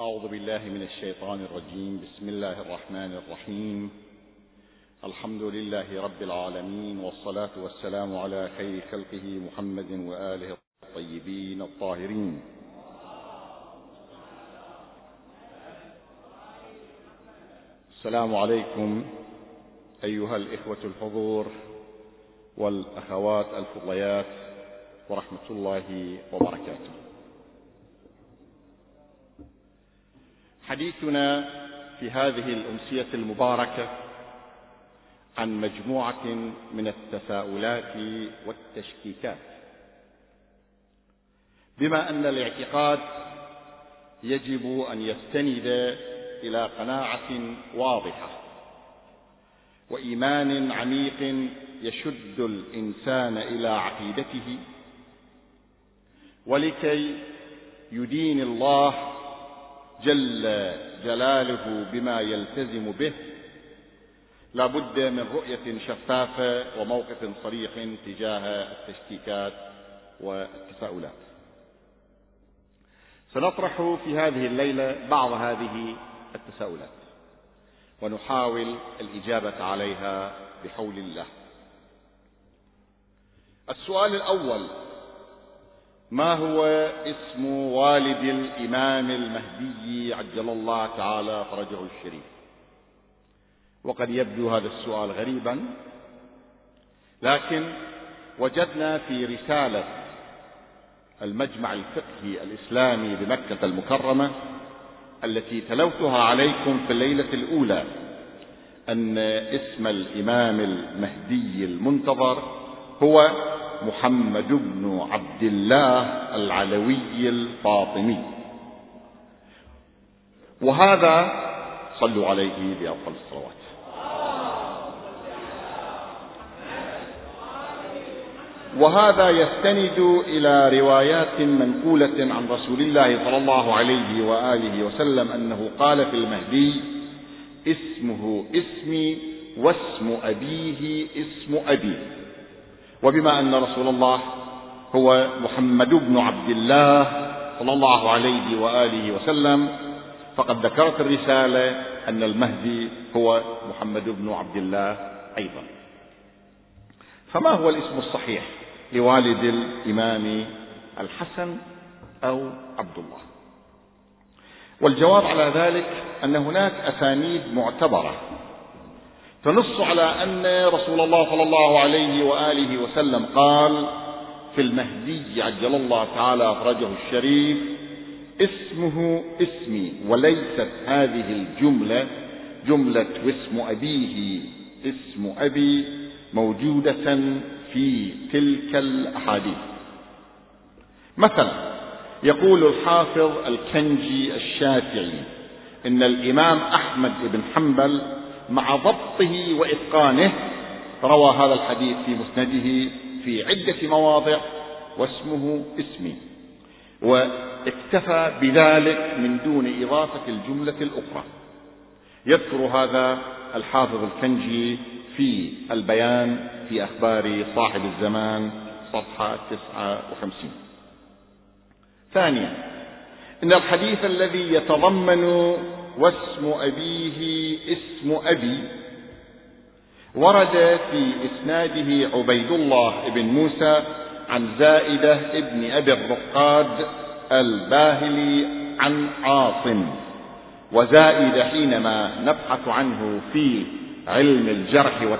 أعوذ بالله من الشيطان الرجيم. بسم الله الرحمن الرحيم. الحمد لله رب العالمين والصلاة والسلام على خير خلقه محمد وآله الطيبين الطاهرين. السلام عليكم أيها الإخوة الحضور والأخوات الفضليات ورحمة الله وبركاته. حديثنا في هذه الأمسية المباركة عن مجموعة من التساؤلات والتشكيكات. بما أن الاعتقاد يجب أن يستند إلى قناعة واضحة وإيمان عميق يشد الإنسان إلى عقيدته ولكي يدين الله جل جلاله بما يلتزم به لا بد من رؤية شفافة وموقف صريح تجاه التشكيكات والتساؤلات. سنطرح في هذه الليلة بعض هذه التساؤلات ونحاول الإجابة عليها بحول الله. السؤال الأول ما هو اسم والد الإمام المهدي عجل الله تعالى فرجه الشريف؟ وقد يبدو هذا السؤال غريبا لكن وجدنا في رسالة المجمع الفقهي الإسلامي بمكة المكرمة التي تلوتها عليكم في الليلة الأولى أن اسم الإمام المهدي المنتظر هو محمد بن عبد الله العلوي الفاطمي. وهذا صلوا عليه بأفضل الصلوات. وهذا يستند إلى روايات منقولة عن رسول الله صلى الله عليه وآله وسلم أنه قال في المهدي اسمه اسمي واسم أبيه اسم أبي. وبما أن رسول الله هو محمد بن عبد الله صلى الله عليه وآله وسلم فقد ذكرت الرسالة أن المهدي هو محمد بن عبد الله أيضا. فما هو الاسم الصحيح لوالد الإمام الحسن أو عبد الله؟ والجواب على ذلك أن هناك أسانيد معتبرة تنص على أن رسول الله صلى الله عليه وآله وسلم قال في المهدي عجل الله تعالى فرجه الشريف اسمه اسمي وليست هذه الجملة جملة واسم أبيه. اسم أبي موجودة في تلك الأحاديث. مثلا يقول الحافظ الكنجي الشافعي إن الإمام أحمد بن حنبل مع ضبطه وإتقانه روى هذا الحديث في مسنده في عدة مواضع واسمه اسمي. واكتفى بذلك من دون إضافة الجملة الأخرى. يذكر هذا الحافظ الكنجي في البيان في أخبار صاحب الزمان صفحة 59 ثانيا إن الحديث الذي يتضمن واسم أبيه اسم أبي. ورد في إسناده عبيد الله بن موسى عن زائدة ابن أبي الرقاد الباهلي عن عاصم. وزائدة حينما نبحث عنه في علم الجرح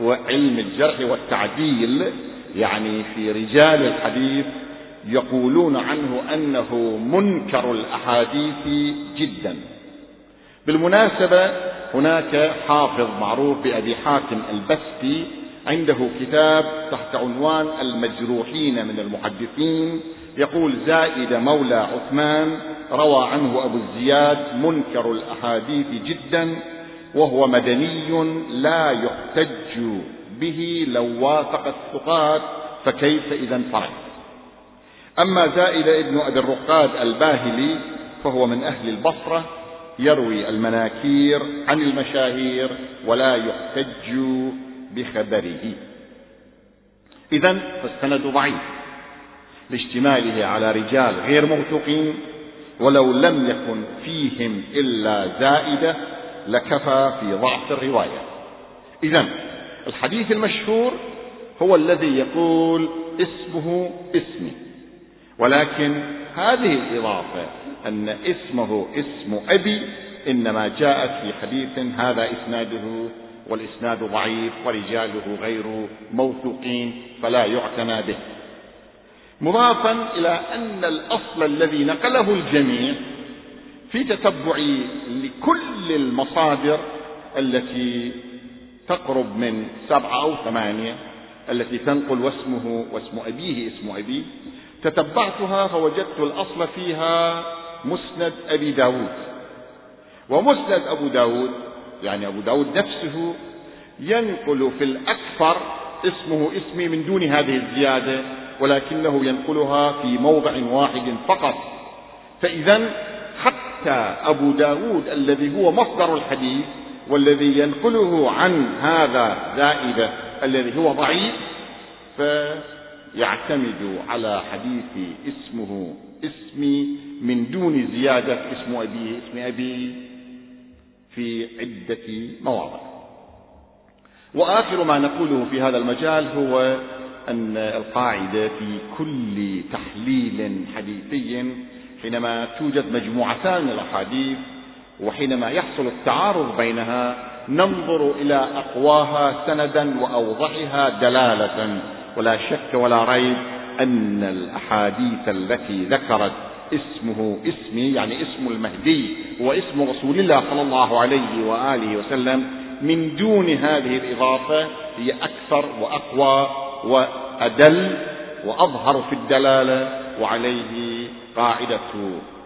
وعلم الجرح والتعديل يعني في رجال الحديث يقولون عنه أنه منكر الأحاديث جدا. بالمناسبة هناك حافظ معروف بأبي حاتم البستي عنده كتاب تحت عنوان المجروحين من المحدثين يقول زائد مولى عثمان روى عنه أبو الزياد منكر الأحاديث جدا وهو مدني لا يحتج به لو وافق الثقات فكيف إذا فرد أما زائد ابن أبي الرقاد الباهلي فهو من أهل البصرة يروي المناكير عن المشاهير ولا يحتج بخبره. إذا فالسند ضعيف لاشتماله على رجال غير موثوقين ولو لم يكن فيهم إلا زائدة لكفى في ضعف الرواية. إذا الحديث المشهور هو الذي يقول اسمه اسمي. ولكن هذه الإضافة أن اسمه اسم أبي إنما جاءت في حديث هذا إسناده والإسناد ضعيف ورجاله غير موثوقين فلا يعتنى به. مضافا إلى أن الأصل الذي نقله الجميع في تتبع لكل المصادر التي تقرب من سبعة أو ثمانية التي تنقل واسمه واسم أبيه اسم أبيه تتبعتها فوجدت الأصل فيها مسند أبي داود. ومسند أبو داود يعني أبو داود نفسه ينقل في الأكثر اسمه اسمي من دون هذه الزيادة ولكنه ينقلها في موضع واحد فقط. فإذا حتى أبو داود الذي هو مصدر الحديث والذي ينقله عن هذا زائدة الذي هو ضعيف فيعتمد على حديث اسمه اسمي من دون زيادة اسم أبيه اسم أبي في عدة مواضع. وآخر ما نقوله في هذا المجال هو أن القاعدة في كل تحليل حديثي حينما توجد مجموعتان من الأحاديث وحينما يحصل التعارض بينها ننظر إلى أقواها سندا وأوضحها دلالة ولا شك ولا ريب أن الأحاديث التي ذكرت اسمه اسمي يعني اسم المهدي واسم رسول الله صلى الله عليه وآله وسلم من دون هذه الإضافة هي أكثر وأقوى وأدل وأظهر في الدلالة وعليه قاعدة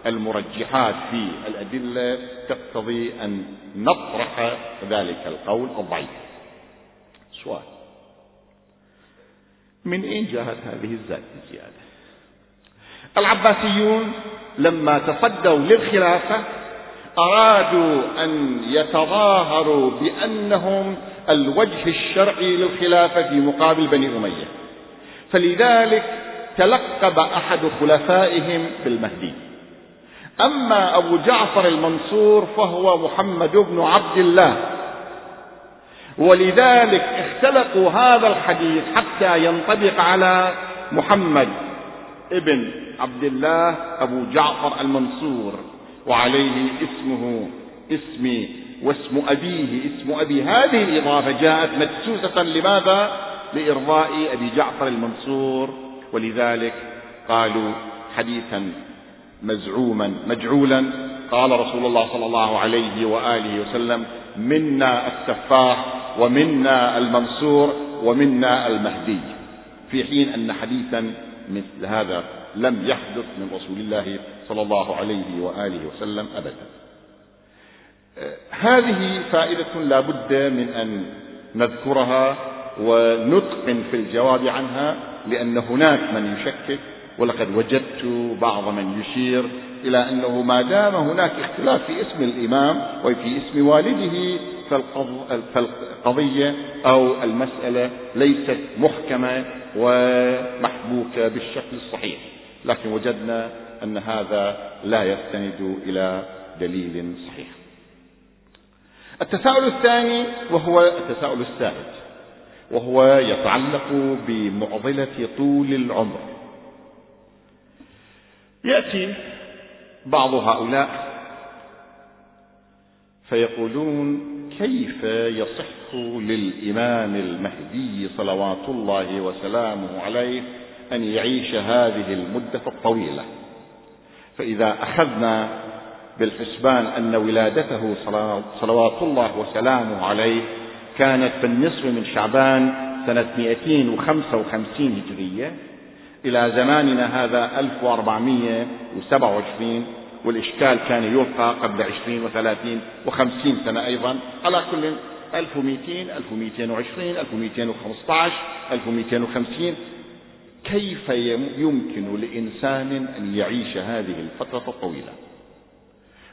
المرجحات في الأدلة تقتضي أن نطرح ذلك القول الضعيف. سؤال. من أين جاءت هذه الزيادة العباسيون لما تصدوا للخلافة أرادوا أن يتظاهروا بأنهم الوجه الشرعي للخلافة في مقابل بني أمية. فلذلك تلقب أحد خلفائهم بالمهدي. أما أبو جعفر المنصور فهو محمد بن عبد الله ولذلك اختلقوا هذا الحديث حتى ينطبق على محمد ابن عبد الله أبو جعفر المنصور وعليه اسمه اسمي واسم أبيه اسم أبي. هذه الإضافة جاءت مدسوسة لماذا؟ لإرضاء أبي جعفر المنصور. ولذلك قالوا حديثا مزعوما مجعولا. قال رسول الله صلى الله عليه وآله وسلم منا السفاح ومنا المنصور ومنا المهدي. في حين أن حديثا مثل هذا لم يحدث من رسول الله صلى الله عليه وآله وسلم أبدا. هذه فائدة لا بد من أن نذكرها ونتقن في الجواب عنها لأن هناك من يشكك ولقد وجدت بعض من يشير إلى أنه ما دام هناك اختلاف في اسم الإمام وفي اسم والده فالقضية أو المسألة ليست محكمة ومحبوكة بالشكل الصحيح لكن وجدنا أن هذا لا يستند إلى دليل صحيح. التساؤل الثاني وهو التساؤل السائد وهو يتعلق بمعضلة طول العمر. يأتي بعض هؤلاء فيقولون كيف يصح للإمام المهدي صلوات الله وسلامه عليه أن يعيش هذه المدة الطويلة؟ فإذا أخذنا بالحسبان أن ولادته صلوات الله وسلامه عليه كانت في النصف من شعبان سنة 255 هجرية إلى زماننا هذا 1427 والإشكال كان يلقى قبل 20 و30 و50 سنة أيضا على كل 1200 1220 1215 1250 كيف يمكن لإنسان أن يعيش هذه الفترة الطويلة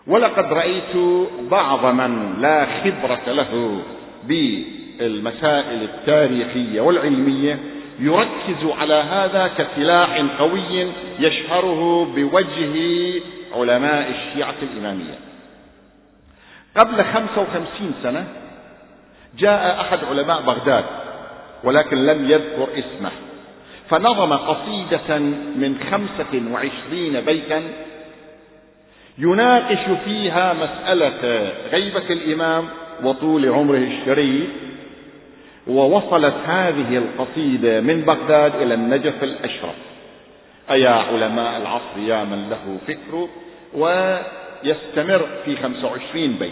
ولقد رأيت بعض من لا خبرة له بالمسائل التاريخية والعلمية يركز على هذا كسلاح قوي يشهره بوجه علماء الشيعة الإمامية. قبل خمسة وخمسين سنة جاء أحد علماء بغداد ولكن لم يذكر اسمه فنظم قصيدة من خمسة وعشرين بيتا يناقش فيها مسألة غيبة الإمام وطول عمره الشريف ووصلت هذه القصيدة من بغداد إلى النجف الأشرف. أيا علماء العصر يا من له فكر ويستمر في 25 بيت.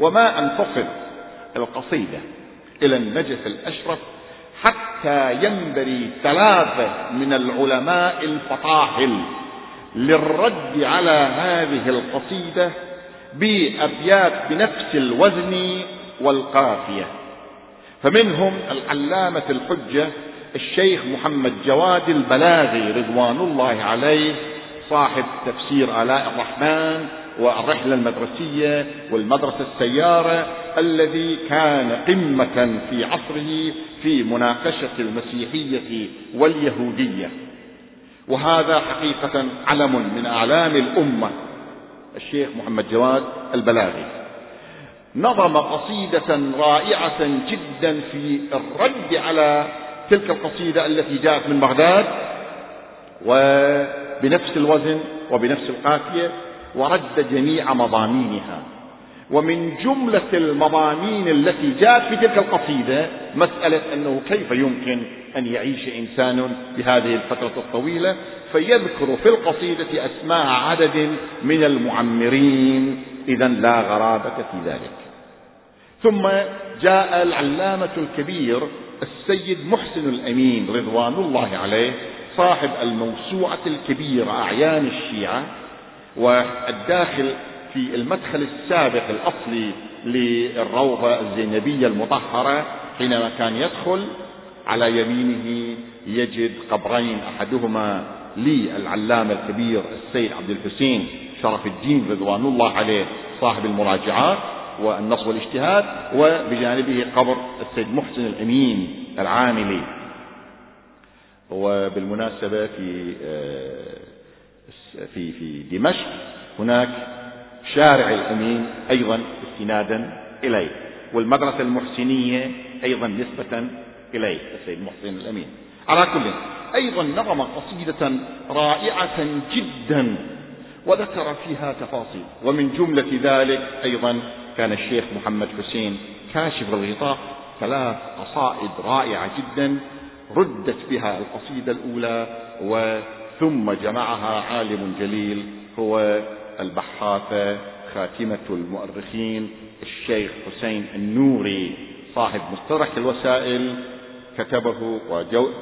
وما أن تصل القصيدة إلى النجف الأشرف حتى ينبري ثلاثة من العلماء الفطاحل للرد على هذه القصيدة بأبيات بنفس الوزن والقافية. فمنهم العلامة الحجة الشيخ محمد جواد البلاغي رضوان الله عليه صاحب تفسير آلاء الرحمن والرحلة المدرسية والمدرسة السيارة الذي كان قمة في عصره في مناقشة المسيحية واليهودية. وهذا حقيقة علم من أعلام الأمة الشيخ محمد جواد البلاغي. نظم قصيدة رائعة جدا في الرد على تلك القصيدة التي جاءت من بغداد وبنفس الوزن وبنفس القافية ورد جميع مضامينها. ومن جملة المضامين التي جاءت في تلك القصيدة مسألة أنه كيف يمكن أن يعيش إنسان بهذه الفترة الطويلة فيذكر في القصيدة أسماء عدد من المعمرين. إذا لا غرابة في ذلك. ثم جاء العلامة الكبير السيد محسن الأمين رضوان الله عليه صاحب الموسوعة الكبيرة أعيان الشيعة والداخل في المدخل السابق الأصلي للروضة الزينبية المطهرة حينما كان يدخل على يمينه يجد قبرين أحدهما للعلامة الكبير السيد عبد الحسين شرف الدين رضوان الله عليه صاحب المراجعات. والنص والاجتهاد وبجانبه قبر السيد محسن الأمين العاملي. وبالمناسبة في آه، في في دمشق هناك شارع الأمين أيضا استنادا إليه والمدرسة المحسنية أيضا نسبة إليه السيد محسن الأمين. على كل أيضا نظم قصيدة رائعة جدا وذكر فيها تفاصيل. ومن جملة ذلك أيضا كان الشيخ محمد حسين كاشف الغطاء ثلاث قصائد رائعة جدا ردت بها القصيدة الأولى وثم جمعها عالم جليل هو البحاثة خاتمة المؤرخين الشيخ حسين النوري. صاحب مصطلح الوسائل كتبه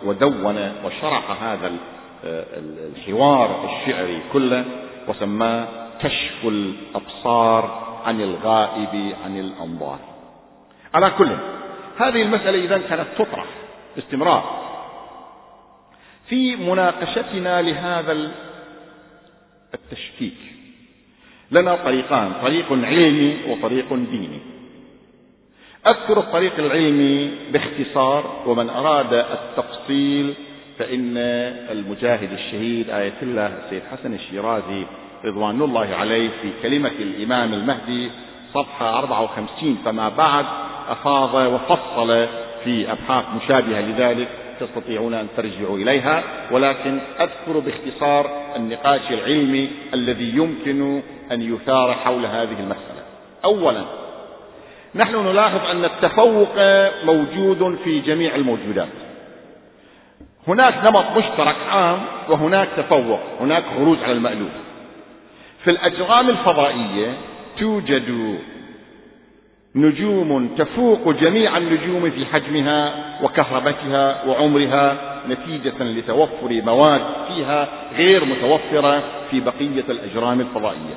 ودون وشرح هذا الحوار الشعري كله. وسماه كشف الأبصار عن الغائب عن الأنظار. على كل هذه المسألة إذا كانت تطرح باستمرار. في مناقشتنا لهذا التشكيك لنا طريقان طريق علمي وطريق ديني. أذكر الطريق العلمي باختصار ومن أراد التفصيل فإن المجاهد الشهيد آية الله السيد حسن الشيرازي رضوان الله عليه في كلمة الإمام المهدي صفحة 54 فما بعد أفاض وفصل في أبحاث مشابهة لذلك تستطيعون أن ترجعوا إليها ولكن أذكر باختصار النقاش العلمي الذي يمكن أن يثار حول هذه المسألة. أولا نحن نلاحظ أن التفوق موجود في جميع الموجودات. هناك نمط مشترك عام وهناك تفوق هناك خروج على المألوف في الأجرام الفضائية توجد نجوم تفوق جميع النجوم في حجمها وكهربتها وعمرها نتيجة لتوفر مواد فيها غير متوفرة في بقية الأجرام الفضائية.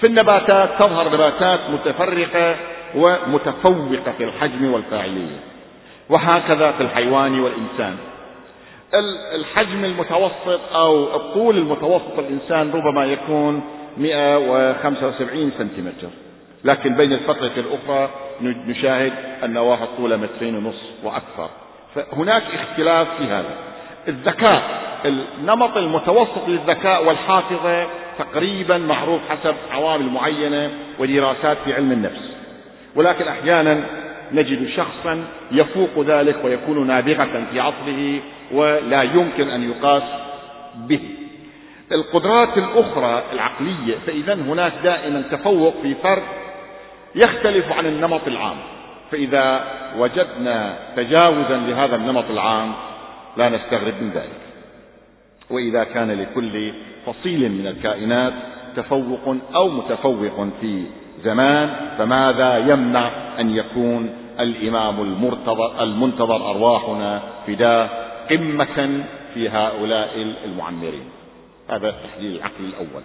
في النباتات تظهر نباتات متفرقة ومتفوقة في الحجم والفاعلية. وهكذا في الحيوان والإنسان. الحجم المتوسط أو الطول المتوسط الإنسان ربما يكون 175 سنتيمتر. لكن بين الفترة الأخرى نشاهد أن واحد طوله مترين ونصف وأكثر. فهناك اختلاف في هذا. الذكاء النمط المتوسط للذكاء والحافظة تقريبا معروف حسب عوامل معينة ودراسات في علم النفس. ولكن أحيانا نجد شخصا يفوق ذلك ويكون نابغة في عصره ولا يمكن أن يقاس به. القدرات الأخرى العقلية فإذا هناك دائما تفوق في فرد يختلف عن النمط العام. فإذا وجدنا تجاوزا لهذا النمط العام لا نستغرب من ذلك. وإذا كان لكل فصيل من الكائنات تفوق أو متفوق في زمان فماذا يمنع أن يكون الإمام المرتضى المنتظر أرواحنا فداه قمة في هؤلاء المعمرين. هذا التحليل العقلي الأول.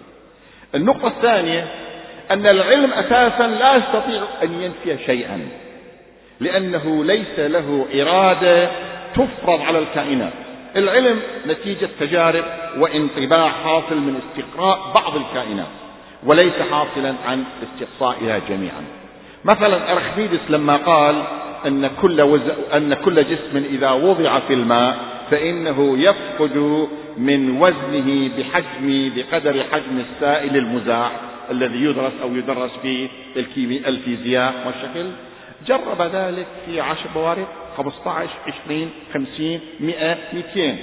النقطة الثانية أن العلم أساسا لا يستطيع أن ينفي شيئا لأنه ليس له إرادة تفرض على الكائنات. العلم نتيجة تجارب وانطباع حاصل من استقراء بعض الكائنات وليس حاصلا عن استقصائها جميعا. مثلا أرخميدس لما قال أن كل, وز... أن كل جسم إذا وضع في الماء فإنه يفقد من وزنه بحجم بقدر حجم السائل المزاح الذي يدرس أو يدرس في الكيمياء الفيزياء والشكل. جرب ذلك في عشر بوارق 15 20 50 100 200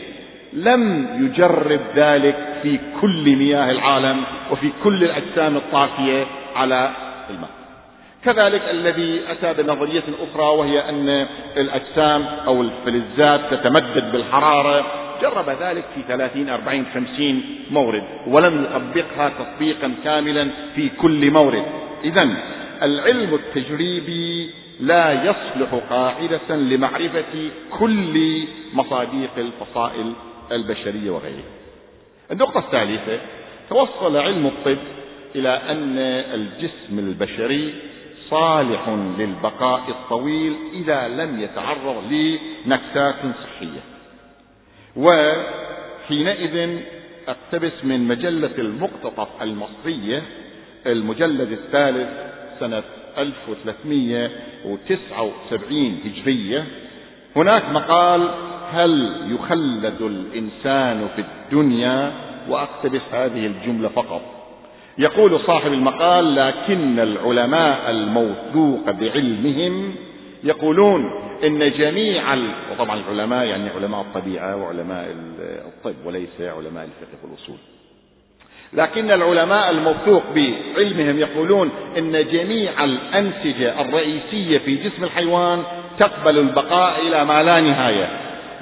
لم يجرب ذلك في كل مياه العالم وفي كل الأجسام الطافية على الماء. كذلك الذي أتى بنظرية أخرى وهي أن الأجسام أو الفلزات تتمدد بالحرارة جرب ذلك في 30 40 50 مورد ولم يطبقها تطبيقا كاملا في كل مورد إذا العلم التجريبي لا يصلح قاعدة لمعرفة كل مصاديق الفصائل البشرية وغيرها. النقطة الثالثة توصل علم الطب إلى أن الجسم البشري صالح للبقاء الطويل إذا لم يتعرض لنكسات صحية. وحينئذ أقتبس من مجلة المقتطف المصرية المجلد الثالث سنة 1379 هجرية. هناك مقال هل يخلد الإنسان في الدنيا؟ وأقتبس هذه الجملة فقط. يقول صاحب المقال لكن العلماء الموثوق بعلمهم يقولون إن جميع. وطبعا العلماء يعني علماء الطبيعة وعلماء الطب وليس علماء الفقه والأصول لكن العلماء الموثوق بعلمهم يقولون إن جميع الأنسجة الرئيسية في جسم الحيوان تقبل البقاء إلى ما لا نهاية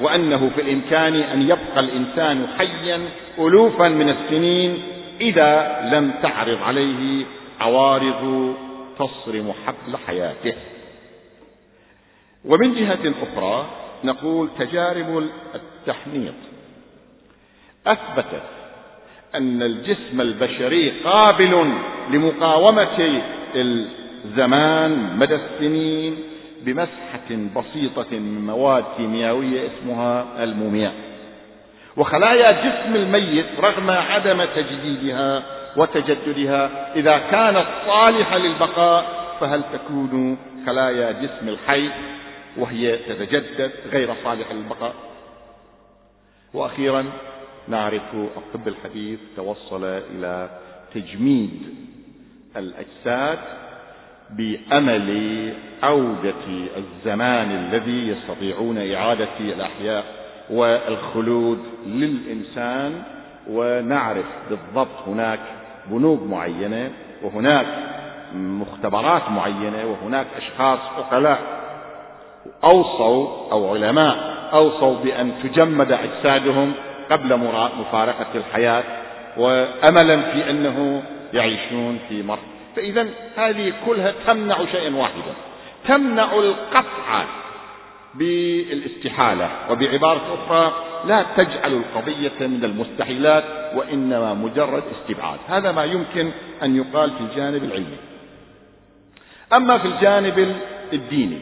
وأنه في الإمكان أن يبقى الإنسان حيا الوفا من السنين إذا لم تعرض عليه عوارض تصرم حبل حياته. ومن جهة أخرى نقول تجارب التحنيط. أثبتت أن الجسم البشري قابل لمقاومة الزمان مدى السنين بمسحة بسيطة من مواد كيميائية اسمها المومياء. وخلايا جسم الميت رغم عدم تجديدها وتجددها إذا كانت صالحة للبقاء فهل تكون خلايا جسم الحي وهي تتجدد غير صالحة للبقاء؟ وأخيرا نعرف الطب الحديث توصل إلى تجميد الأجساد بأمل عودة الزمان الذي يستطيعون إعادة الأحياء. والخلود للإنسان ونعرف بالضبط هناك بنوك معينة وهناك مختبرات معينة وهناك أشخاص عقلاء أوصوا أو علماء أوصوا بأن تجمد أجسادهم قبل مفارقة الحياة وأملا في أنه يعيشون في مرض. فإذا هذه كلها تمنع شيئا واحدا تمنع القطع بالاستحالة. وبعبارة أخرى لا تجعل القضية من المستحيلات وإنما مجرد استبعاد. هذا ما يمكن أن يقال في الجانب العلمي. أما في الجانب الديني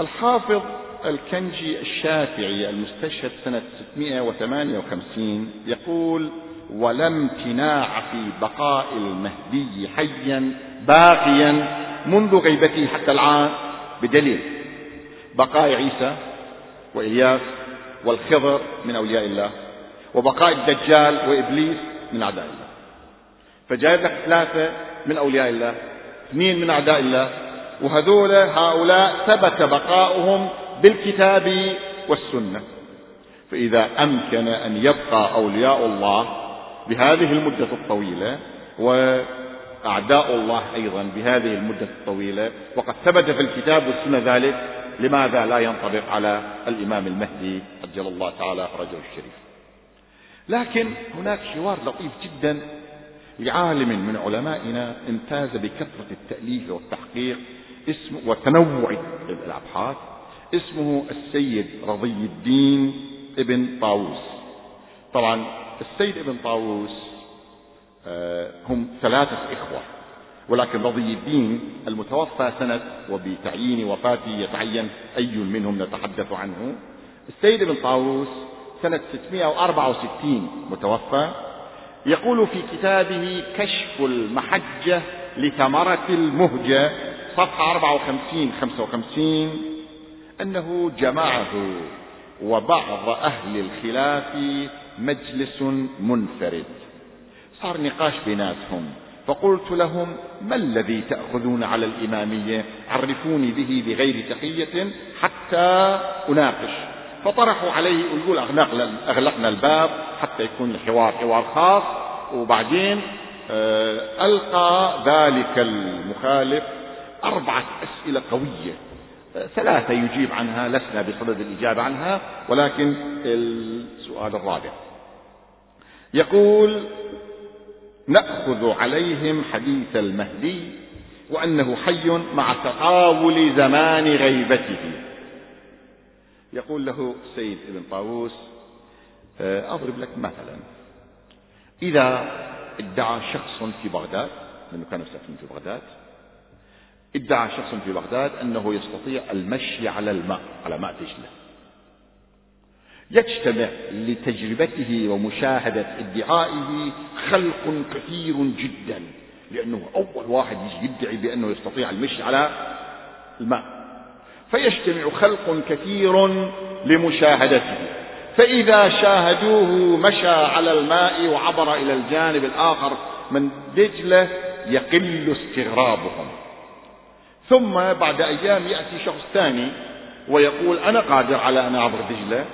الحافظ الكنجي الشافعي المستشهد سنة 658 يقول ولا امتناع في بقاء المهدي حيا باقيا منذ غيبته حتى الآن بدليل. بقاء عيسى وإلياس والخضر من أولياء الله وبقاء الدجال وإبليس من أعداء الله. فجايب لك ثلاثة من أولياء الله اثنين من أعداء الله وهذول هؤلاء ثبت بقاؤهم بالكتاب والسنة. فإذا أمكن أن يبقى أولياء الله بهذه المدة الطويلة وأعداء الله أيضا بهذه المدة الطويلة. وقد ثبت في الكتاب والسنة ذلك لماذا لا ينطبق على الإمام المهدي عجل الله تعالى فرجه الشريف. لكن هناك حوار لطيف جدا لعالم من علمائنا امتاز بكثرة التأليف والتحقيق اسمه وتنوع الأبحاث اسمه السيد رضي الدين ابن طاووس. طبعا السيد ابن طاووس هم ثلاثة إخوة. ولكن رضي الدين المتوفى سنة وبتعيين وفاته يتعين أي منهم نتحدث عنه. السيد ابن طاووس سنة 664 متوفى. يقول في كتابه كشف المحجة لثمرة المهجة صفحة 54 55 أنه جمعه وبعض أهل الخلاف مجلس منفرد. صار نقاش بيناتهم. فقلت لهم ما الذي تأخذون على الإمامية؟ عرفوني به بغير تحية حتى أناقش. فطرحوا عليه يقول أغلقنا الباب حتى يكون الحوار حوار خاص. وبعدين آه، ألقى ذلك المخالف أربعة أسئلة قوية. آه، ثلاثة يجيب عنها لسنا بصدد الإجابة عنها ولكن السؤال الرابع. يقول نأخذ عليهم حديث المهدي وأنه حي مع تطاول زمان غيبته. يقول له السيد ابن طاووس آه، أضرب لك مثلا. إذا ادعى شخص في بغداد لأنه كانوا ساكنين في بغداد ادعى شخص في بغداد أنه يستطيع المشي على الماء على ماء دجلة يجتمع لتجربته ومشاهدة ادعائه خلق كثير جدا. لأنه أول واحد يجي يدعي بأنه يستطيع المشي على الماء. فيجتمع خلق كثير لمشاهدته. فإذا شاهدوه مشى على الماء وعبر إلى الجانب الآخر من دجلة يقل استغرابهم. ثم بعد أيام يأتي شخص ثاني ويقول أنا قادر على أن أعبر دجلة.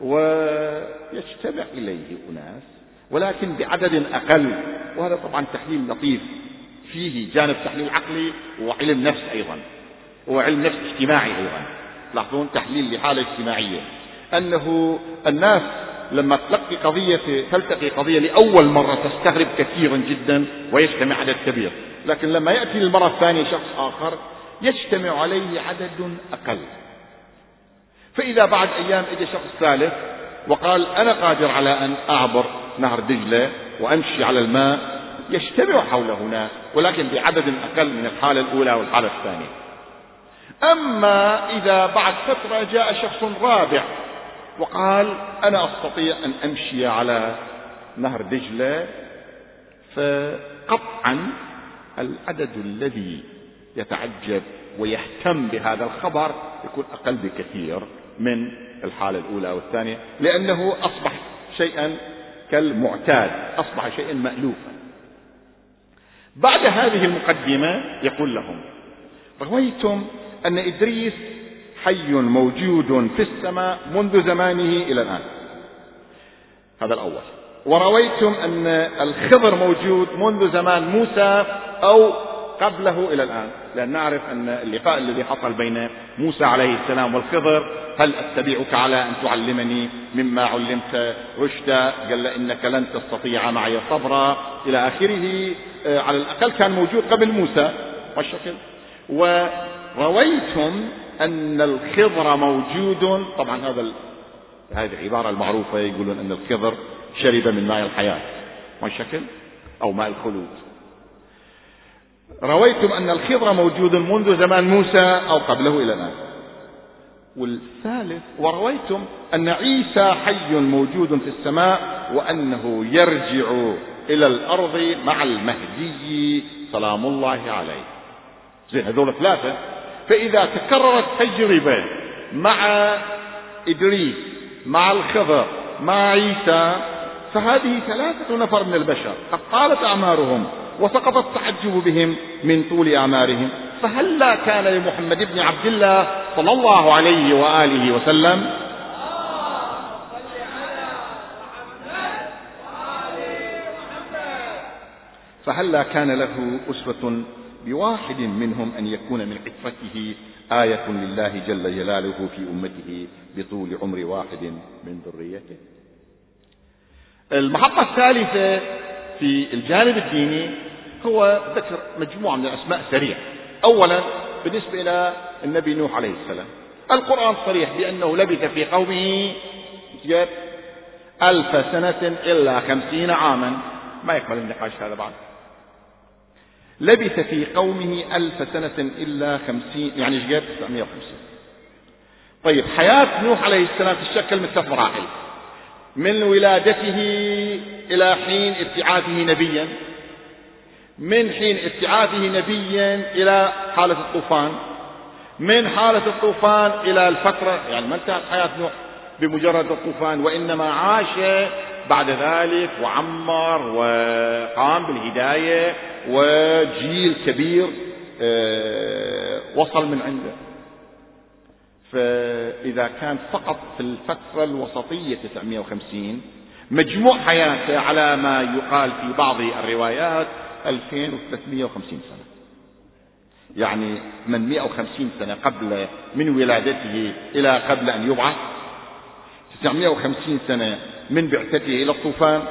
ويجتمع إليه أناس ولكن بعدد أقل وهذا طبعا تحليل لطيف. فيه جانب تحليل عقلي وعلم نفس أيضا وعلم نفس اجتماعي أيضا. لاحظون تحليل لحالة اجتماعية. أنه الناس لما تلقي قضية تلتقي قضية لأول مرة تستغرب كثيرا جدا ويجتمع عدد كبير. لكن لما يأتي للمرة الثانية شخص آخر يجتمع عليه عدد أقل. فإذا بعد أيام اجى شخص ثالث وقال أنا قادر على أن أعبر نهر دجلة وأمشي على الماء يجتمع حوله ناس ولكن بعدد أقل من الحالة الأولى والحالة الثانية. أما إذا بعد فترة جاء شخص رابع وقال أنا أستطيع أن أمشي على نهر دجلة فقطعا العدد الذي يتعجب ويهتم بهذا الخبر يكون أقل بكثير. من الحالة الأولى والثانية لأنه أصبح شيئا كالمعتاد أصبح شيئا مألوفا. بعد هذه المقدمة يقول لهم رويتم أن إدريس حي موجود في السماء منذ زمانه إلى الآن. هذا الأول. ورويتم أن الخضر موجود منذ زمان موسى أو قبله إلى الآن. لأن نعرف أن اللقاء الذي حصل بين موسى عليه السلام والخضر هل أتبعك على أن تعلمني مما علمت؟ رشدا قال إنك لن تستطيع معي صبرا. إلى آخره آه، على الأقل كان موجود قبل موسى. والشكل ورويتم أن الخضر موجود. طبعا هذا هذه العبارة المعروفة يقولون أن الخضر شرب من ماء الحياة. والشكل أو ماء الخلود. رويتم أن الخضر موجود منذ زمان موسى أو قبله إلى الآن. والثالث ورويتم أن عيسى حي موجود في السماء وأنه يرجع إلى الأرض مع المهدي سلام الله عليه. زين هذول ثلاثة. فإذا تكررت تجربة مع إدريس مع الخضر مع عيسى فهذه ثلاثة نفر من البشر قد طالت أعمارهم. وسقط التعجب بهم من طول أعمارهم. فهلا كان لمحمد بن عبد الله صلى الله عليه وآله وسلم فهلا كان له أسوة بواحد منهم أن يكون من عفته آية لله جل جلاله في أمته بطول عمر واحد من ذريته؟ المحطة الثالثة في الجانب الديني هو ذكر مجموعة من الأسماء سريع أولا بالنسبة إلى النبي نوح عليه السلام. القرآن صريح بأنه لبث في قومه ألف سنة إلا خمسين عاما. ما يكمل النقاش هذا بعد. لبث في قومه ألف سنة إلا خمسين يعني إيش قد 950 طيب حياة نوح عليه السلام تشكل من ثلاث مراحل من ولادته إلى حين ابتعاثه نبيا من حين ابتعاثه نبيا إلى حالة الطوفان من حالة الطوفان إلى الفترة يعني ما انتهت حياة نوح بمجرد الطوفان وإنما عاش بعد ذلك وعمر وقام بالهداية وجيل كبير آه، وصل من عنده. فإذا كان فقط في الفترة الوسطية 950 مجموع حياته على ما يقال في بعض الروايات 2350 سنة. يعني من 150 سنة قبل من ولادته إلى قبل أن يبعث. 950 سنة من بعثته إلى الطوفان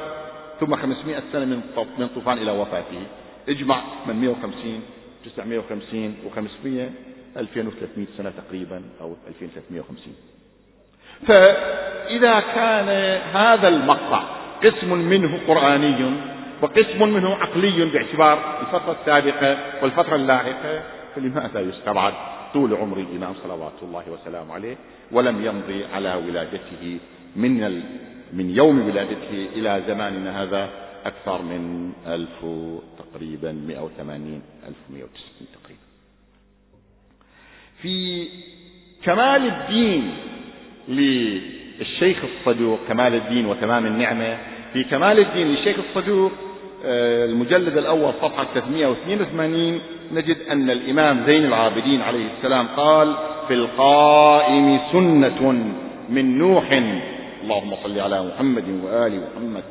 ثم 500 سنة من من طوفان إلى وفاته. اجمع من 150 950 و500 2300 سنة تقريبا أو 2350 فإذا كان هذا المقطع قسم منه قرآني وقسم منه عقلي باعتبار الفترة السابقة والفترة اللاحقة فلماذا يستبعد طول عمر الإمام صلوات الله وسلامه عليه ولم يمضي على ولادته من ال... من يوم ولادته إلى زماننا هذا أكثر من ألف تقريبا 180 1190 تقريبا. في كمال الدين للشيخ الصدوق كمال الدين وتمام النعمة في كمال الدين للشيخ الصدوق آه، المجلد الأول صفحة 382 نجد أن الإمام زين العابدين عليه السلام قال في القائم سنة من نوح. اللهم صل على محمد وآل محمد.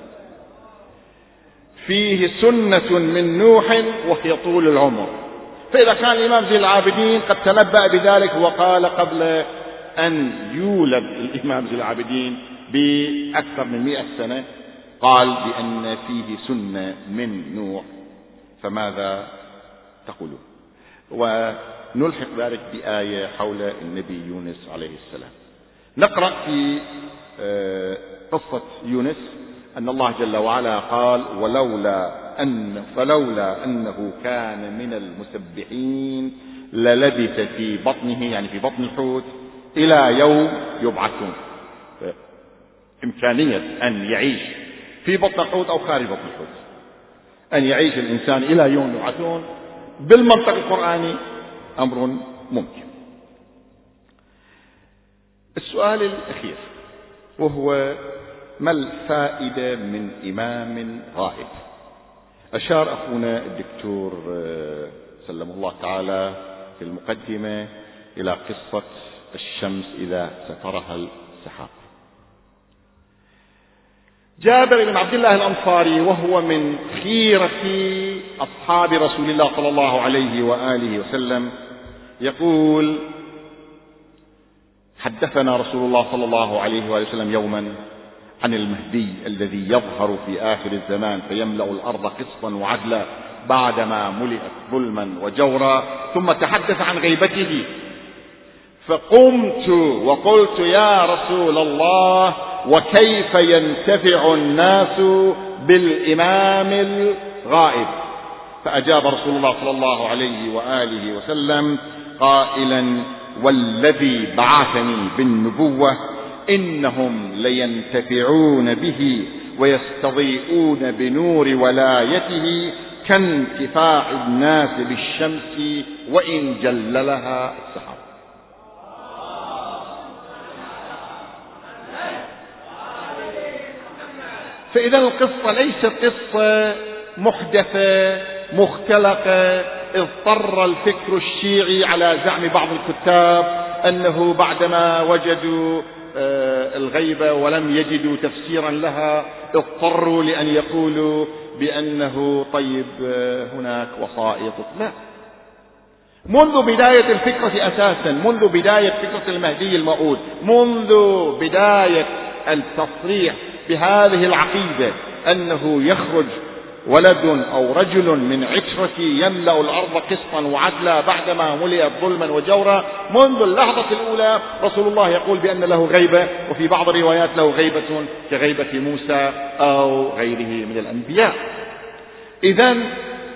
فيه سنة من نوح وهي طول العمر. فإذا كان الإمام زين العابدين قد تنبأ بذلك وقال قبل أن يولد الإمام زين العابدين بأكثر من مئة سنة قال بأن فيه سنة من نوح. فماذا تقولون؟ ونلحق ذلك بآية حول النبي يونس عليه السلام. نقرأ في آه، قصة يونس أن الله جل وعلا قال ولولا أن فلولا أنه كان من المسبحين للبث في بطنه يعني في بطن الحوت إلى يوم يبعثون. إمكانية أن يعيش في بطن الحوت أو خارج بطن الحوت. أن يعيش الإنسان إلى يوم يبعثون بالمنطق القرآني أمر ممكن. السؤال الأخير وهو ما الفائدة من إمام غائب أشار أخونا الدكتور آه، سلم الله تعالى في المقدمة إلى قصة الشمس إذا سترها السحاب. جابر بن عبد الله الأنصاري وهو من خيرة أصحاب رسول الله صلى الله عليه وآله وسلم يقول حدثنا رسول الله صلى الله عليه وآله وسلم يوما عن المهدي الذي يظهر في آخر الزمان فيملأ الأرض قسطا وعدلا بعدما ملئت ظلما وجورا ثم تحدث عن غيبته. فقمت وقلت يا رسول الله وكيف ينتفع الناس بالإمام الغائب؟ فأجاب رسول الله صلى الله عليه وآله وسلم قائلا والذي بعثني بالنبوة إنهم لينتفعون به ويستضيئون بنور ولايته كانتفاع الناس بالشمس وإن جللها السحاب فإذا القصة ليست قصة محدثة مختلقة اضطر الفكر الشيعي على زعم بعض الكتاب أنه بعدما وجدوا الغيبة ولم يجدوا تفسيرا لها اضطروا لأن يقولوا بأنه طيب آه، هناك وسائط لا. منذ بداية الفكرة أساسا منذ بداية فكرة المهدي الموعود منذ بداية التصريح بهذه العقيدة أنه يخرج ولد أو رجل من عشرة يملأ الأرض قسطا وعدلا بعدما ملئت ظلما وجورا. منذ اللحظة الأولى رسول الله يقول بأن له غيبة وفي بعض الروايات له غيبة كغيبة موسى أو غيره من الأنبياء. إذا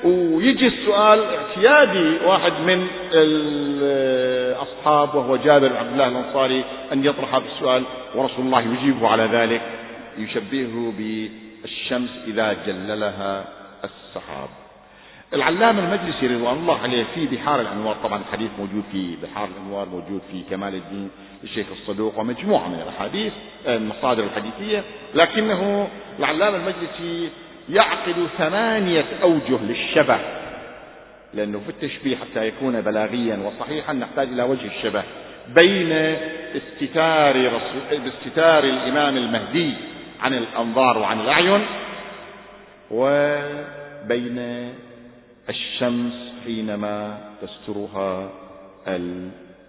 ويجي السؤال اعتيادي واحد من الأصحاب وهو جابر بن عبد الله الأنصاري أن يطرح هذا السؤال ورسول الله يجيبه على ذلك يشبهه بالشمس إذا جللها السحاب. العلامة المجلسي رضوان الله عليه في بحار الأنوار طبعا الحديث موجود في بحار الأنوار موجود في كمال الدين للشيخ الصدوق ومجموعة من الأحاديث المصادر الحديثية. لكنه العلامة المجلسي يعقد ثمانية أوجه للشبه لأنه في التشبيه حتى يكون بلاغيا وصحيحا نحتاج إلى وجه الشبه بين استتار, استتار الإمام المهدي عن الأنظار وعن الأعين وبين الشمس حينما تسترها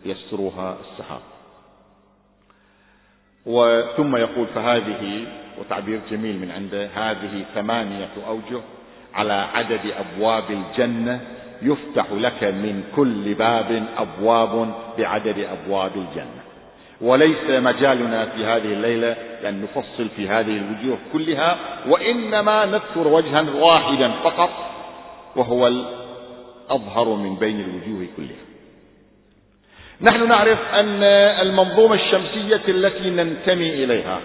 يسترها السحاب. وثم يقول فهذه وتعبير جميل من عنده هذه ثمانية أوجه على عدد أبواب الجنة يفتح لك من كل باب أبواب بعدد أبواب الجنة. وليس مجالنا في هذه الليلة لأن نفصل في هذه الوجوه كلها وإنما نذكر وجها واحدا فقط وهو الأظهر من بين الوجوه كلها. نحن نعرف أن المنظومة الشمسية التي ننتمي إليها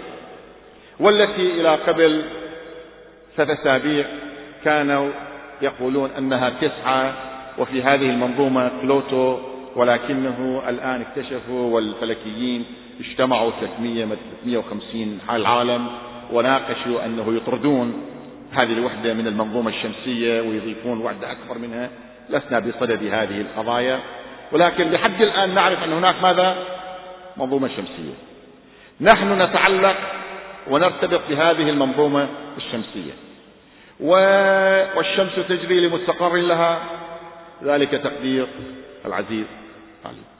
والتي إلى قبل ثلاث أسابيع كانوا يقولون أنها تسعة وفي هذه المنظومة بلوتو ولكنه الآن اكتشفوا والفلكيين اجتمعوا 300 350 حال العالم وناقشوا أنه يطردون هذه الوحدة من المنظومة الشمسية ويضيفون وحدة أكبر منها لسنا بصدد هذه القضايا. ولكن لحد الآن نعرف أن هناك ماذا؟ منظومة شمسية. نحن نتعلق ونرتبط بهذه المنظومة الشمسية. والشمس تجري لمستقر لها. ذلك تقدير العزيز علي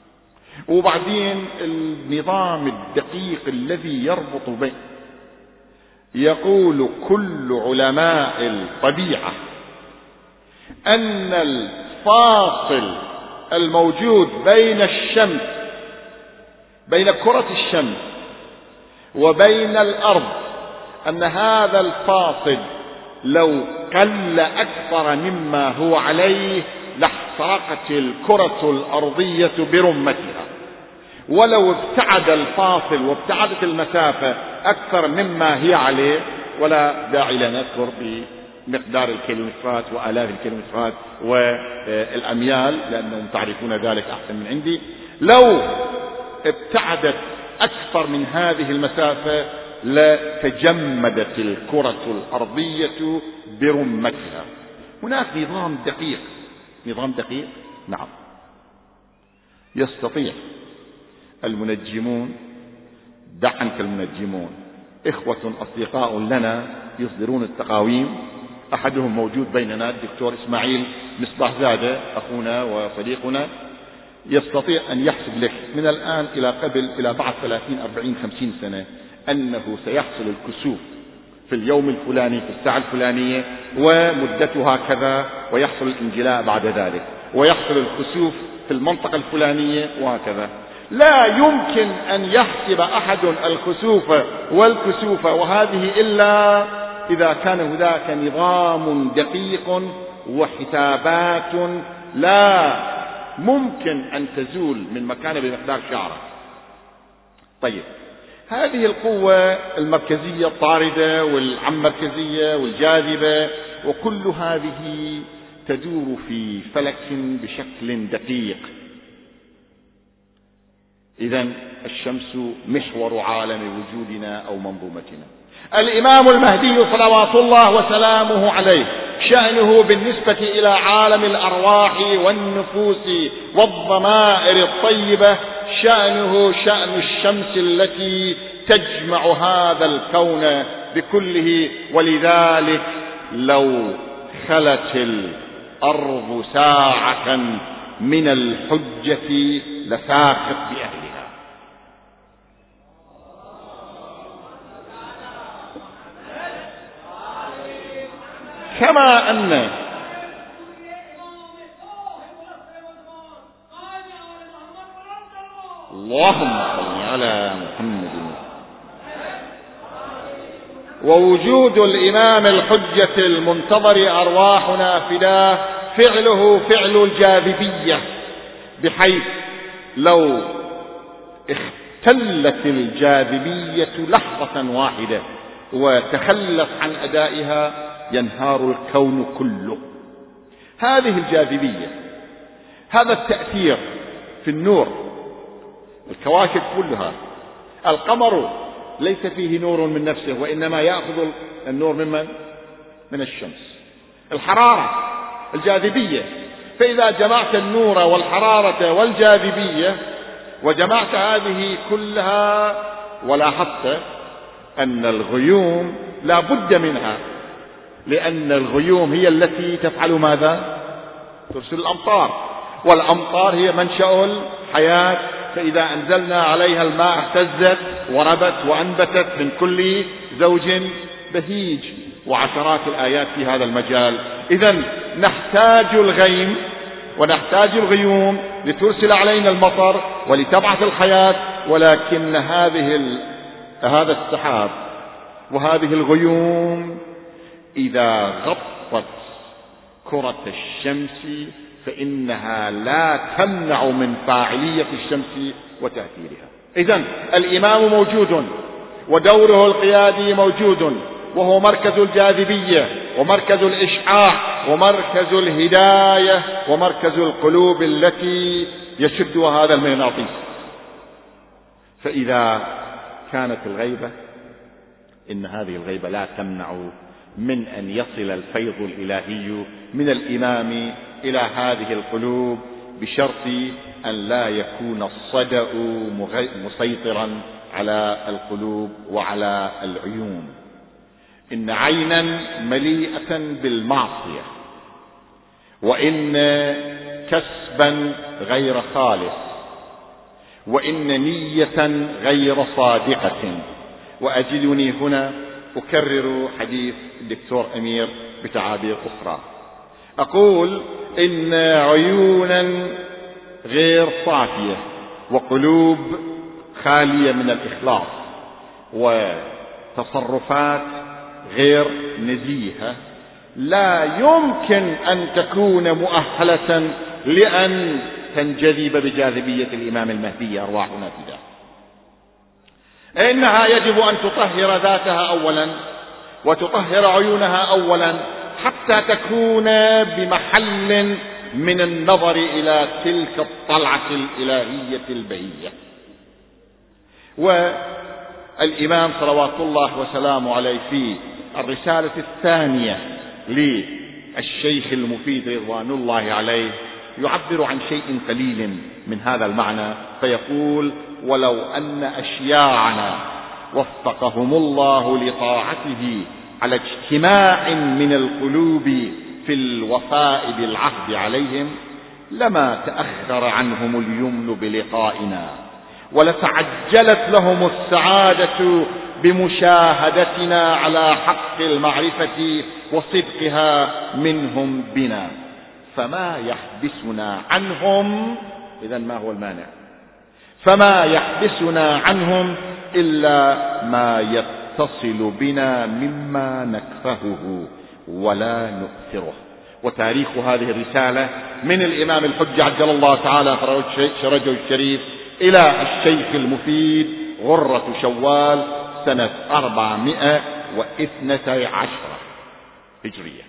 وبعدين النظام الدقيق الذي يربط بين يقول كل علماء الطبيعة أن الفاصل الموجود بين الشمس بين كرة الشمس وبين الأرض أن هذا الفاصل لو قل أكثر مما هو عليه لاحترقت الكرة الأرضية برمتها. ولو ابتعد الفاصل وابتعدت المسافة أكثر مما هي عليه ولا داعي لنذكر بمقدار الكيلومترات وآلاف الكيلومترات والأميال لأنهم تعرفون ذلك أحسن من عندي. لو ابتعدت أكثر من هذه المسافة لتجمدت الكرة الأرضية برمتها. هناك نظام دقيق. نظام دقيق؟ نعم. يستطيع المنجمون دع عنك المنجمون إخوة أصدقاء لنا يصدرون التقاويم. أحدهم موجود بيننا الدكتور إسماعيل مصباح زادة أخونا وصديقنا. يستطيع أن يحسب لك من الآن إلى قبل إلى بعد ثلاثين أربعين خمسين سنة أنه سيحصل الكسوف في اليوم الفلاني في الساعة الفلانية ومدتها كذا ويحصل الانجلاء بعد ذلك ويحصل الكسوف في المنطقة الفلانية وهكذا. لا يمكن أن يحسب أحد الخسوف والكسوف وهذه إلا إذا كان هناك نظام دقيق وحسابات لا ممكن أن تزول من مكانه بمقدار شعرة طيب. هذه القوة المركزية الطاردة والعمركزية والجاذبة وكل هذه تدور في فلك بشكل دقيق. إذا الشمس محور عالم وجودنا أو منظومتنا. الإمام المهدي صلوات الله وسلامه عليه شأنه بالنسبة إلى عالم الأرواح والنفوس والضمائر الطيبة شأنه شأن الشمس التي تجمع هذا الكون بكله ولذلك لو خلت الأرض ساعة من الحجة لساقط بأهلها. كما أن اللهم صل على محمد. ووجود الإمام الحجة المنتظر أرواحنا فداه فعله فعل الجاذبية بحيث لو اختلت الجاذبية لحظة واحدة وتخلف عن أدائها ينهار الكون كله. هذه الجاذبية هذا التأثير في النور الكواكب كلها. القمر ليس فيه نور من نفسه وإنما يأخذ النور ممن؟ من؟ الشمس. الحرارة الجاذبية. فإذا جمعت النور والحرارة والجاذبية وجمعت هذه كلها ولاحظت أن الغيوم لا بد منها. لأن الغيوم هي التي تفعل ماذا؟ ترسل الأمطار. والأمطار هي منشأ الحياة فإذا أنزلنا عليها الماء اهتزت وربت وأنبتت من كل زوج بهيج. وعشرات الآيات في هذا المجال. إذا نحتاج الغيم ونحتاج الغيوم لترسل علينا المطر ولتبعث الحياة. ولكن هذه هذا السحاب وهذه الغيوم إذا غطت كرة الشمس فإنها لا تمنع من فاعلية الشمس وتأثيرها. إذا الإمام موجود ودوره القيادي موجود وهو مركز الجاذبية ومركز الإشعاع ومركز الهداية ومركز القلوب التي يشدها هذا المغناطيس فإذا كانت الغيبة إن هذه الغيبة لا تمنع من أن يصل الفيض الإلهي من الإمام إلى هذه القلوب بشرط أن لا يكون الصدأ مسيطرا على القلوب وعلى العيون. إن عينا مليئة بالمعصية وإن كسبا غير خالص وإن نية غير صادقة. وأجدني هنا أكرر حديث الدكتور أمير بتعابير أخرى. أقول إن عيونا غير صافية وقلوب خالية من الإخلاص وتصرفات غير نزيهة لا يمكن أن تكون مؤهلة لأن تنجذب بجاذبية الإمام المهدي أرواحنا فداه إنها يجب أن تطهر ذاتها أولا وتطهر عيونها أولا حتى تكون بمحل من النظر إلى تلك الطلعة الإلهية البهية. والإمام صلوات الله وسلامه عليه في الرسالة الثانية للشيخ المفيد رضوان الله عليه يعبر عن شيء قليل من هذا المعنى فيقول ولو أن أشياعنا وفقهم الله لطاعته على اجتماع من القلوب في الوفاء بالعهد عليهم لما تأخر عنهم اليمن بلقائنا ولتعجلت لهم السعادة بمشاهدتنا على حق المعرفة وصدقها منهم بنا. فما يحبسنا عنهم إذا ما هو المانع؟ فما يحبسنا عنهم إلا ما يتصل بنا مما نكرهه ولا نؤثره. وتاريخ هذه الرسالة من الإمام الحجة عجل الله تعالى فرجه الشريف إلى الشيخ المفيد غرة شوال سنة أربعمائة واثنتي عشرة هجرية.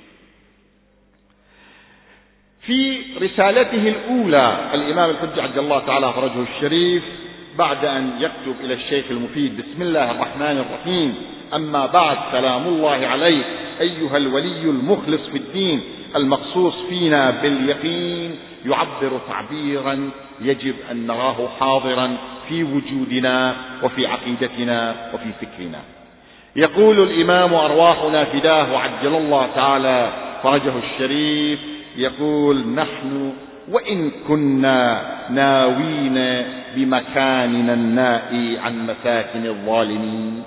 في رسالته الأولى الإمام الحجة عجل الله تعالى فرجه الشريف بعد أن يكتب إلى الشيخ المفيد بسم الله الرحمن الرحيم. أما بعد سلام الله عليك أيها الولي المخلص في الدين المقصوص فينا باليقين يعبر تعبيرا يجب أن نراه حاضرا في وجودنا وفي عقيدتنا وفي فكرنا. يقول الإمام أرواحنا فداه وعجل الله تعالى فرجه الشريف يقول نحن وإن كنا ناوين بمكاننا النائي عن مساكن الظالمين.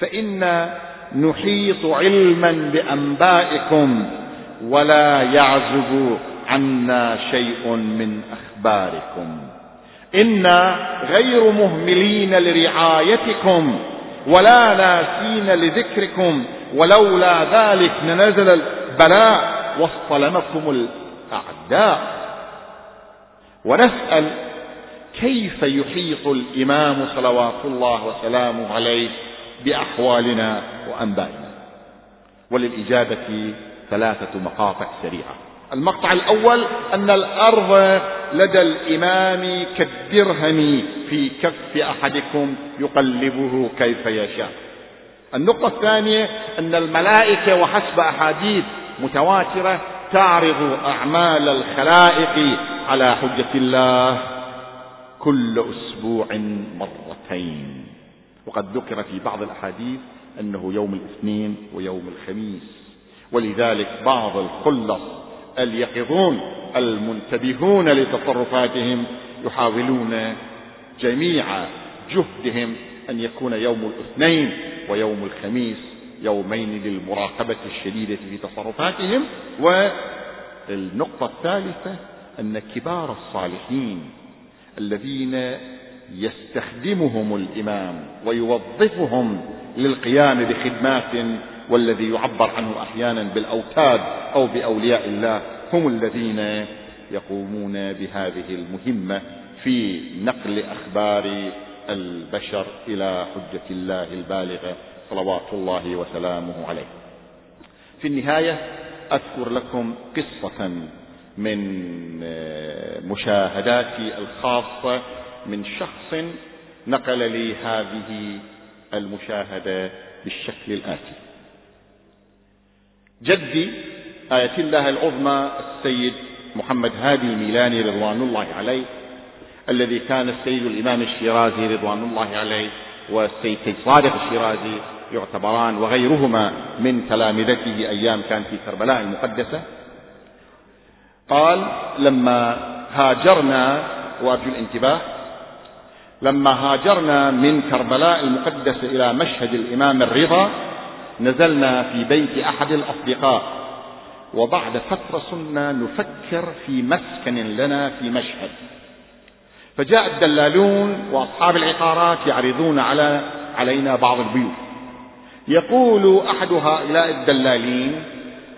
فإنا نحيط علما بأنبائكم ولا يعزب عنا شيء من أخباركم. إنا غير مهملين لرعايتكم ولا ناسين لذكركم ولولا ذلك لنزل البلاء واصطلمكم الأعداء. ونسأل كيف يحيط الإمام صلوات الله وسلامه عليه بأحوالنا وأنبائنا. وللإجابة ثلاثة مقاطع سريعة. المقطع الأول أن الأرض لدى الإمام كالدرهم في كف أحدكم يقلبه كيف يشاء. النقطة الثانية أن الملائكة وحسب أحاديث متواترة تعرض أعمال الخلائق على حجة الله كل أسبوع مرتين. وقد ذكر في بعض الأحاديث أنه يوم الاثنين ويوم الخميس. ولذلك بعض الخلص اليقظون المنتبهون لتصرفاتهم يحاولون جميع جهدهم أن يكون يوم الاثنين ويوم الخميس يومين للمراقبة الشديدة في تصرفاتهم. والنقطة الثالثة أن كبار الصالحين الذين يستخدمهم الإمام ويوظفهم للقيام بخدمات والذي يعبر عنه أحيانا بالأوتاد أو بأولياء الله هم الذين يقومون بهذه المهمة في نقل أخبار البشر إلى حجة الله البالغة صلوات الله وسلامه عليه. في النهاية أذكر لكم قصة من مشاهداتي الخاصة من شخص نقل لي هذه المشاهدة بالشكل الآتي. جدي آية الله العظمى السيد محمد هادي الميلاني رضوان الله عليه الذي كان السيد الإمام الشيرازي رضوان الله عليه والسيد صادق الشيرازي يعتبران وغيرهما من تلامذته أيام كان في كربلاء المقدسة. قال لما هاجرنا وأرجو الانتباه لما هاجرنا من كربلاء المقدسة إلى مشهد الإمام الرضا نزلنا في بيت أحد الأصدقاء وبعد فترة صرنا نفكر في مسكن لنا في مشهد. فجاء الدلالون وأصحاب العقارات يعرضون على علينا بعض البيوت. يقول أحد هؤلاء الدلالين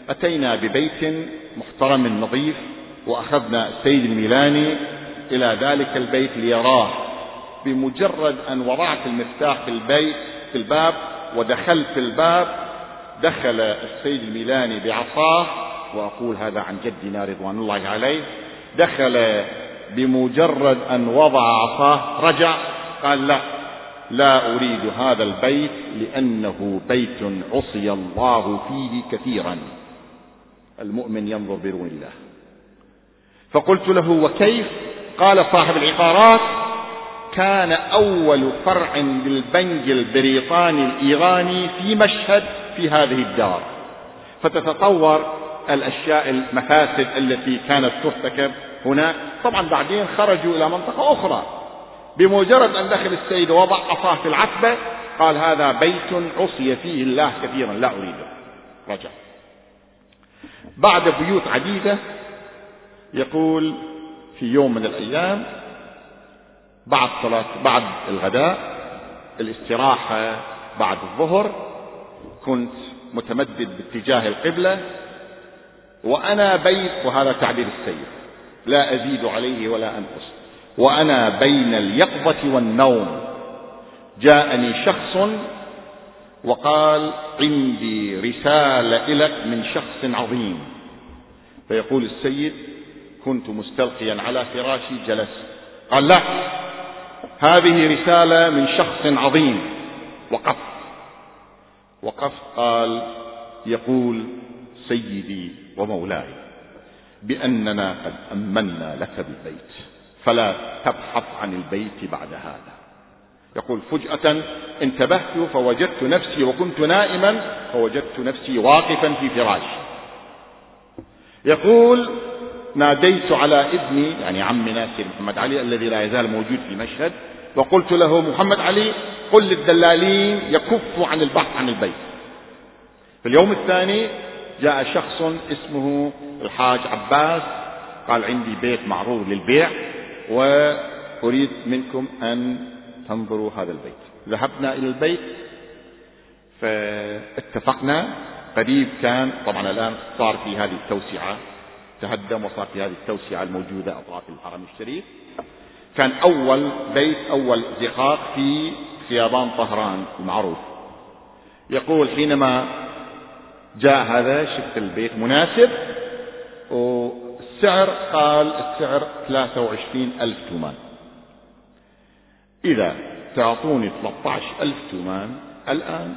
أتينا ببيت محترم نظيف وأخذنا السيد الميلاني إلى ذلك البيت ليراه. بمجرد أن وضعت المفتاح في البيت في الباب ودخلت الباب دخل السيد الميلاني بعصاه وأقول هذا عن جدنا رضوان الله عليه دخل بمجرد أن وضع عصاه رجع قال لا لا أريد هذا البيت لأنه بيت عصي الله فيه كثيرا. المؤمن ينظر بنور الله. فقلت له وكيف؟ قال صاحب العقارات كان أول فرع للبنك البريطاني الإيراني في مشهد في هذه الدار. فتتطور الأشياء المفاسد التي كانت ترتكب هناك طبعا بعدين خرجوا إلى منطقة أخرى. بمجرد أن دخل السيد وضع عصاه في العتبة قال هذا بيت عصي فيه الله كثيرا لا أريده. رجع. بعد بيوت عديدة يقول في يوم من الأيام بعد صلاة بعد الغداء الاستراحة بعد الظهر كنت متمدد باتجاه القبلة وأنا بين وهذا تعبير السيد لا أزيد عليه ولا أنقص وأنا بين اليقظة والنوم جاءني شخص وقال عندي رسالة لك من شخص عظيم. فيقول السيد كنت مستلقيا على فراشي جلست. قال لا هذه رسالة من شخص عظيم. وقف. وقف قال يقول سيدي ومولاي بأننا قد أمنا لك بالبيت فلا تبحث عن البيت بعد هذا. يقول فجأة انتبهت فوجدت نفسي وكنت نائما فوجدت نفسي واقفا في فراشي يقول ناديت على ابني يعني عمنا سيد محمد علي الذي لا يزال موجود في المشهد وقلت له محمد علي قل للدلالين يكفوا عن البحث عن البيت. في اليوم الثاني جاء شخص اسمه الحاج عباس قال عندي بيت معروض للبيع وأريد منكم أن تنظروا هذا البيت. ذهبنا إلى البيت فاتفقنا. قريب كان طبعا الآن صار في هذه التوسعة تهدم وصار في هذه التوسعة الموجودة أطراف الحرم الشريف. كان أول بيت أول زقاق في خيابان طهران المعروف. يقول حينما جاء هذا شفت البيت مناسب والسعر قال السعر 23 ألف تومان. إذا تعطوني 13 ألف تومان الآن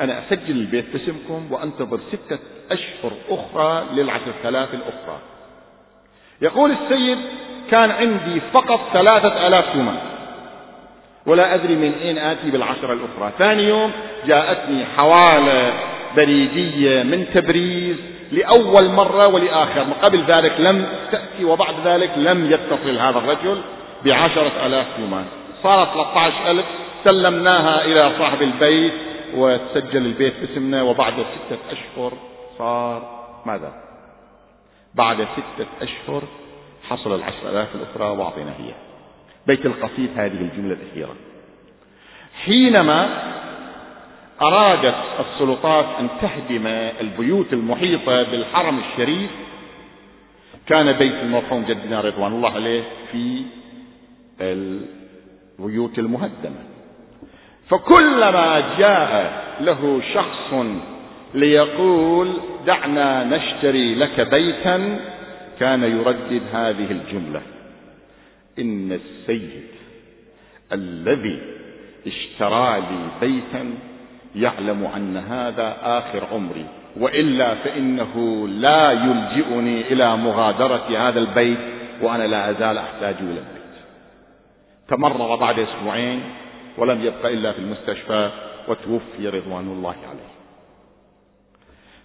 أنا أسجل البيت باسمكم وأنتظر ستة أشهر أخرى للعشر ثلاث الأخرى. يقول السيد كان عندي فقط ثلاثة آلاف تومان ولا أدري من أين آتي بالعشرة الأخرى. ثاني يوم جاءتني حوالة بريدية من تبريز لأول مرة ولآخر. قبل ذلك لم تأتي وبعد ذلك لم يتصل هذا الرجل. بعشرة آلاف تومان. صارت 13 ألف. سلمناها إلى صاحب البيت وتسجل البيت باسمنا وبعد ستة أشهر صار ماذا؟ بعد ستة أشهر حصل العشر آلاف الأخرى وأعطينا هي. بيت القصيد هذه الجملة الأخيرة. حينما أرادت السلطات أن تهدم البيوت المحيطة بالحرم الشريف كان بيت المرحوم جدنا رضوان الله عليه في البيوت المهدمة. فكلما جاء له شخص ليقول دعنا نشتري لك بيتا كان يردد هذه الجملة. إن السيد الذي اشترى لي بيتا يعلم أن هذا آخر عمري وإلا فإنه لا يلجئني إلى مغادرة هذا البيت وأنا لا أزال أحتاج إلى البيت. تمرر بعد أسبوعين ولم يبق إلا في المستشفى وتوفي رضوان الله عليه.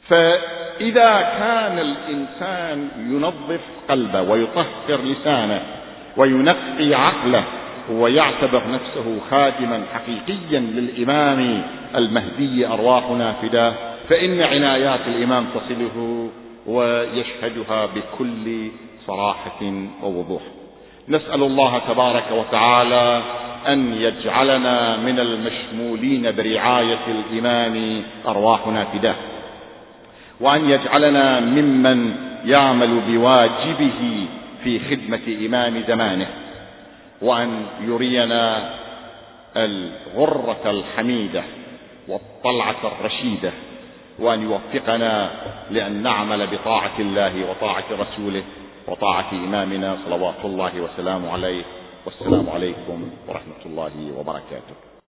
فإذا كان الإنسان ينظف قلبه ويطهر لسانه وينقي عقله ويعتبر نفسه خادما حقيقيا للإمام المهدي أرواحنا فداه فإن عنايات الإمام تصله ويشهدها بكل صراحة ووضوح. نسأل الله تبارك وتعالى أن يجعلنا من المشمولين برعاية الإمام أرواحنا فداه وأن يجعلنا ممن يعمل بواجبه في خدمة إمام زمانه. وأن يرينا الغرة الحميدة والطلعة الرشيدة. وأن يوفقنا لأن نعمل بطاعة الله وطاعة رسوله. وطاعة إمامنا صلوات الله وسلامه عليه والسلام عليكم ورحمة الله وبركاته.